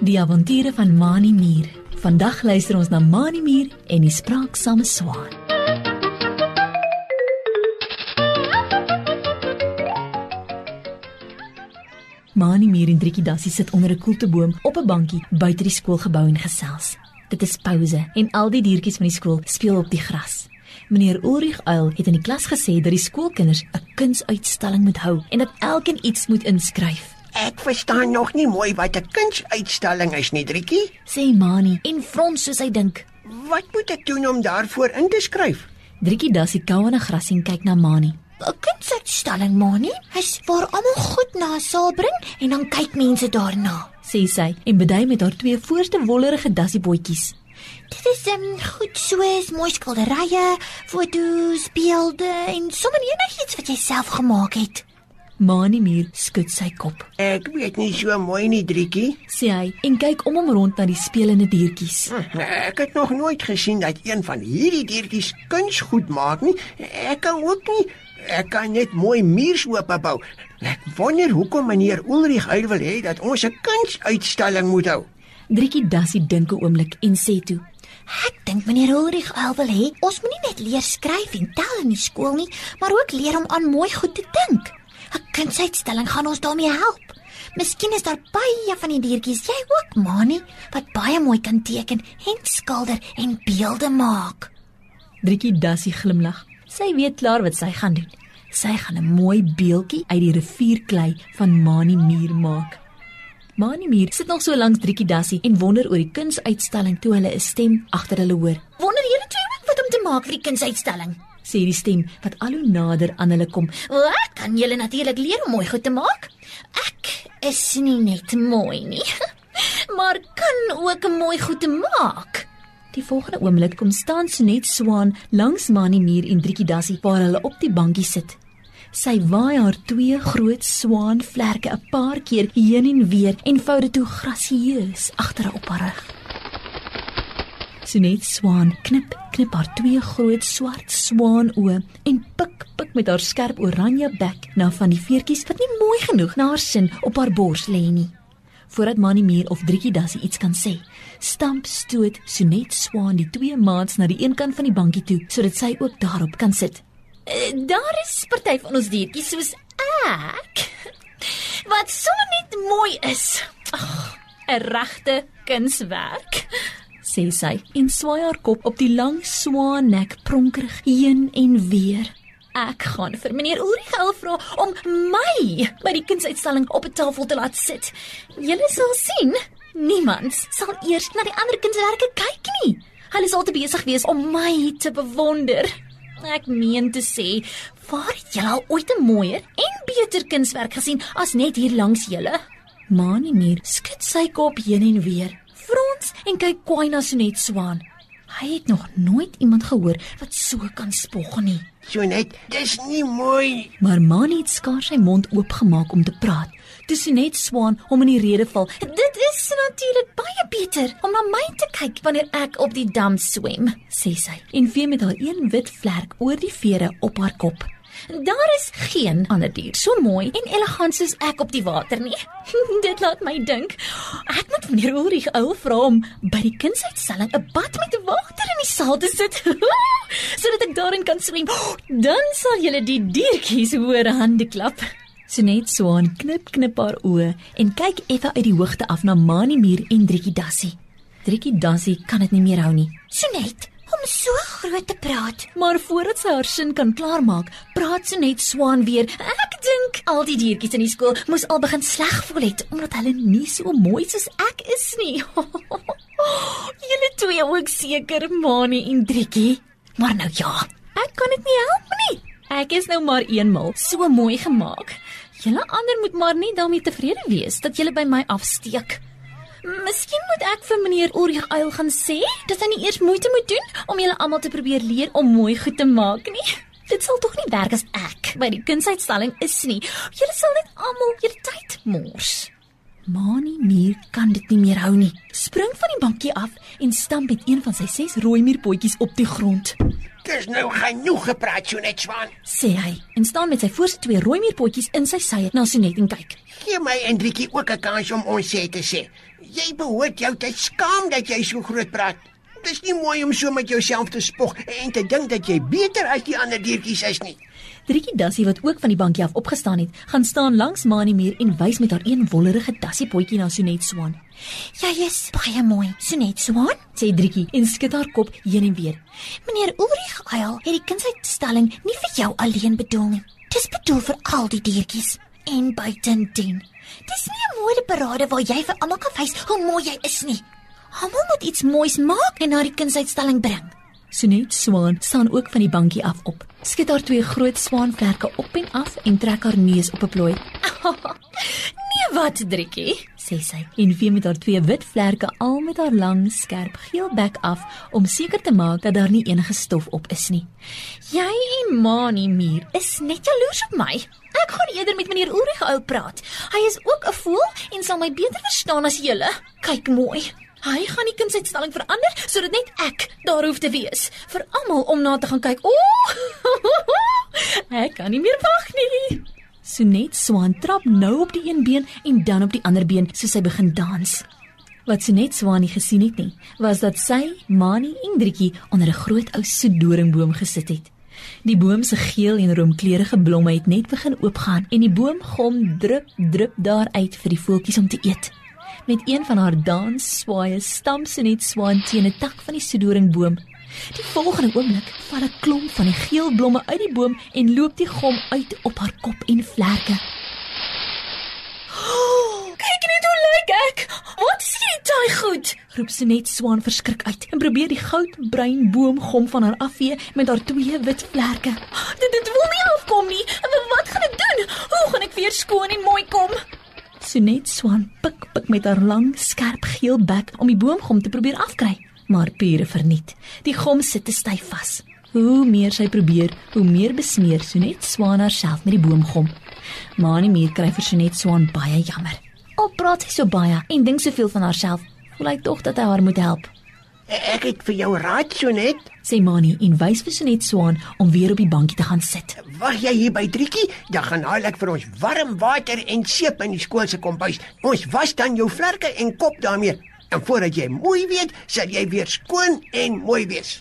Die avonture van Mani Mier. Vandag luister ons na Mani Mier en die spraaksame swaan. Mani Mier en Driekie Dassie sit onder 'n koelteboom op 'n bankie buite die skoolgebou en gesels. Dit is pouse en al die diertjies van die skool speel op die gras. Meneer Ulrich Uil het in die klas gesê dat die skoolkinders 'n kunsuitstalling moet hou en dat elkeen iets moet inskryf. Ek verstaan nog nie mooi wat 'n kunsuitstalling is nie, Driekie. Sê Mani en frons soos hy dink. Wat moet ek doen om daarvoor in te skryf? Driekie Dassie kou aan 'n gras en kyk na Mani. 'n Kunsuitstalling, Mani. Hy's waar almal goed na 'n saal bring en dan kyk mense daarna. sê sy en bedui met haar twee voorste wollerige dassiebootjies. Dit is um, goed soos mooi skilderye, foto's, beelde en sommer enigiets wat jy self gemaak het. Mani Muur skud sy kop, Ek weet nie so mooi nie, Driekie. sê hy en kyk om hom rond na die spelende diertjies. Hm, Ek het nog nooit gesien dat een van hierdie diertjies kunsgoed maak nie. Ek kan ook nie. Ek kan net mooi muursoope bou. Ek wonder hoekom meneer Ulrich Uil wil hê dat ons 'n kunsuitstalling moet hou. Driekie Dassie dink 'n oomblik en sê toe: Ek dink meneer Ulrich al wil hê ons moet nie net leer skryf en tel in die skool nie, maar ook leer om aan mooi goed te dink. 'n Kunsuitstalling gaan ons daarmee help. Miskien is daar baie van die diertjies, jy ook, Mani, wat baie mooi kan teken en skilder en beelde maak. Driekie Dassie glimlag. Sy weet klaar wat sy gaan doen. Sy gaan 'n mooi beeltjie uit die rivierklei van Mani Muur maak. Mani Muur sit nog so langs Driekie Dassie en wonder oor die kunsuitstalling toe hulle 'n stem agter hulle hoor. Wonder julle twee wat om te maak vir die kunsuitstalling? Sê die stem wat al hoe nader aan hulle kom. O, ek kan julle natuurlik leer om mooi goed te maak. Ek is nie net mooi nie, maar kan ook mooi goed te maak. Die volgende oomblik kom staan Sonet Swaan langs Mani Muur en Driekie Dassie waar hulle op die bankie sit. Sy waai haar twee groot swaanvlerke 'n paar keer heen en weer en vou dit toe grasieus agter op haar rug. Sonet Swaan knip knip haar twee groot swart swaanoë en pik pik met haar skerp oranje bek na van die veertjies wat nie mooi genoeg na haar sin op haar bors lê nie. Voordat Mani Muur of Driekie Dassie iets kan sê, stamp stoot Sonet Swaan die twee maats na die een kant van die bankie toe sodat sy ook daarop kan sit. Uh, daar is party van ons diertjies soos ek wat sommer net mooi is. Ag, 'n regte kunswerk. sê sy en swaai haar kop op die lang swaannek pronkerig heen en weer. Ek gaan vir meneer Ulrich vra om my by die kunsuitstalling op 'n tafel te laat sit. Julle sal sien, niemand sal eers na die ander kunswerke kyk nie. Hulle sal te besig wees om my te bewonder. Ek meen te sê, waar het julle al ooit 'n mooier en beter kunswerk gesien as net hier langs julle? Mani Muur skud sy kop heen en weer, frons en kyk kwaai na Sonet Swaan. Hy het nog nooit iemand gehoor wat so kan spog nie. So net, dis nie mooi. Maar Mani het skaars sy mond oopgemaak om te praat. Toe Sonet Swaan hom in die rede val. Dit is natuurlik baie beter om na my te kyk wanneer ek op die dam swem. sê sy en vee met haar een wit vlerk oor die vere op haar kop. Daar is geen ander dier so mooi en elegant soos ek op die water nie. Dit laat my dink ek moet meneer Ulrich ou vra om by die kunsuitstalling 'n bad met water in die saal te sit sodat ek daarin kan swem. Dan sal julle die diertjies hoor hande klap. Sonet Swaan knip knip haar oë en kyk effe uit die hoogte af na Mani Muur en Driekie Dassie. Driekie Dassie kan dit nie meer hou nie. Sonet, om so groot te praat. Maar voordat sy haar sin kan klaarmaak, praat Sonet Swaan weer. Ek dink al die diertjies in die skool moes al begin sleg voel het omdat hulle nie so mooi soos ek is nie. Julle twee ook seker, Mani en Driekie. Maar nou ja, ek kan dit nie help nie. Ek is nou maar eenmal so mooi gemaak. Julle ander moet maar net daarmee tevrede wees dat julle by my afsteek. Miskien moet ek vir meneer Ulrich Uil gaan sê dat hy nie eers moeite moet doen om julle almal te probeer leer om mooi goed te maak nie. Dit sal tog nie werk as ek by die kunsuitstalling is nie. Julle sal net almal julle tyd mors. Mani Mier kan dit nie meer hou nie. Spring van die bankie af en stamp met een van sy ses rooi muurpotjies op die grond. Dis nou genoeg gepraat, Sonet Swan. Sê hy en staan met sy voorste twee rooi muurpotjies in sy sye na Sonet en kyk. Gee my Hendrikie ook 'n kans om ons sê te sê. Jy behoort jou te skaam dat jy so groot praat. Dis nie mooi om so met jouself te spog en te dink dat jy beter as die ander diertjies is nie. Driekie Dassie wat ook van die bankie af opgestaan het, gaan staan langs Mani muur en wys met haar een wollerige dassiepotjie na Sonet Swan. Jy is baie mooi, Sonet Swan, sê Driekie en skud haar kop heen en weer. Meneer Ulrich Eil het die kindsuitstalling nie vir jou alleen bedoel nie. Dis bedoel vir al die diertjies en buitendien. Dis nie 'n mooi parade waar jy vir almal kan wys hoe mooi jy is nie. Almal moet iets moois maak en na die kindsuitstalling bring. Sonet Swan staan ook van die bankie af op. Skud haar twee groot swaanvlerke op en af en trek haar neus op 'n plooi. nee, wat driekie, sê sy. En vee met haar twee wit vlerke al met haar lang, skerp geel bek af om seker te maak dat daar nie enige stof op is nie. Jy en Mani Muur is net jaloers op my. Ek gaan eerder met meneer Ulrich ou praat. Hy is ook 'n voël en sal my beter verstaan as julle. Kyk mooi. Hy gaan die kindsuitstalling verander sodat net ek daar hoef te wees vir almal om na te gaan kyk. O! ek kan nie meer wag nie. Sonet Swan trap nou op die een been en dan op die ander been soos sy begin dans. Wat Sonet Swan nie gesien het nie, was dat sy, Mani en Drietjie onder 'n groot ou soedoringboom gesit het. Die boom se geel en roomkleurige blomme het net begin oopgaan en die boomgom drup drup daar uit vir die voeltjies om te eet. Met een van haar dansswaaye stamp sy net swaan teen 'n tak van die sodoringboom. Die volgende oomblik val 'n klomp van die geel blomme uit die boom en loop die gom uit op haar kop en vlerke. Oh, kyk net hoe lyk ek. Wat taai goed? roep sy net swaan verskrik uit en probeer die goudbruin boomgom van haar afvee met haar twee wit vlerke. Dit dit wil nie afkom nie. Wat gaan ek doen? Hoe gaan ek weer skoon en mooi kom? Sonet Swan pik pik met haar lang, skerp geel bek om die boomgom te probeer afkry, maar pure verniet. Die gom sit te styf vas. Hoe meer sy probeer, hoe meer besmeer Sonet Swan haarself met die boomgom. Maanie Mier kry vir Sonet Swan baie jammer. Al praat sy so baie en dink soveel van haarself, voel hy tog dat hy haar moet help. Ek het vir jou raad so net, sê Mani en wys vir Sonet Swaan om weer op die bankie te gaan sit. Wag jy hier by Driekie? Dan gaan haal ek vir ons warm water en seep in die skool se kombuis. Ons was dan jou vlerke en kop daarmee. En voordat jy mooi weet, sal jy weer skoon en mooi wees.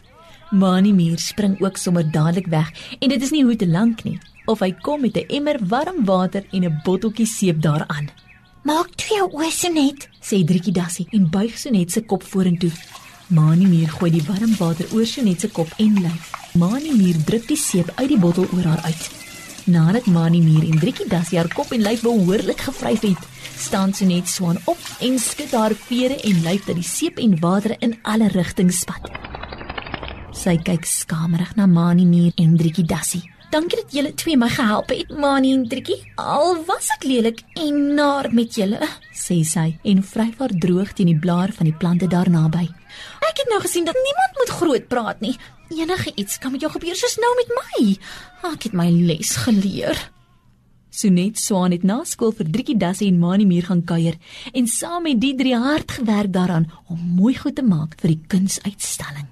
Mani Mier spring ook sommer dadelik weg en dit is nie hoe te lank nie of hy kom met 'n emmer warm water en 'n botteltjie seep daaraan. Maak jou oë so net, sê Driekie Dassie en buig Sonet se kop vorentoe. Mani Mier gooi die warm water oor Sonet se kop en lyf. Mani Mier druk die seep uit die bottel oor haar uit. Nadat Mani Mier en Driekie Das haar kop en lyf behoorlik gevryf het, staan Sonet swaan op en skud haar vere en lyf dat die seep en water in alle rigtings spat. Sy kyk skamerig na Mani Mier en Driekie Dassie. Dankie dat julle twee my gehelp het, Mani en Trikkie. Al was ek lelik en naar met julle, sê sy en vryf haar droog teen die blaar van die plante daar naby. Ek het nou gesien dat niemand moet groot praat nie. Enige iets kan met jou gebeur soos nou met my. Ek het my les geleer. Sonet Swaan het na skool vir Driekie Dasse en Mani Muur gaan kuier en saam met die drie hard gewerk daaraan om mooi goed te maak vir die kunsuitstalling.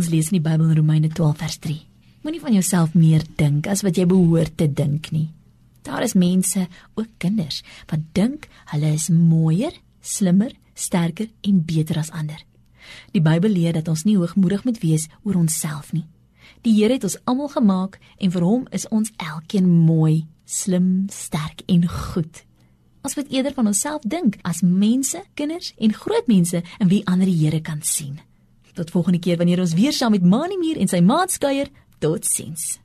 Ons lees in die Bybel in Romeine 12 vers 3. Moenie van jouself meer dink as wat jy behoort te dink nie. Daar is mense, ook kinders, wat dink hulle is mooier, slimmer, sterker en beter as ander. Die Bybel leer dat ons nie hoogmoedig moet wees oor onsself nie. Die Here het ons almal gemaak en vir hom is ons elkeen mooi, slim, sterk en goed. Ons moet eerder van onsself dink as mense, kinders en groot mense in wie ander die Here kan sien. Tot volgende keer wanneer ons weer saam met Mani Muur en sy maat kuier. Totsiens.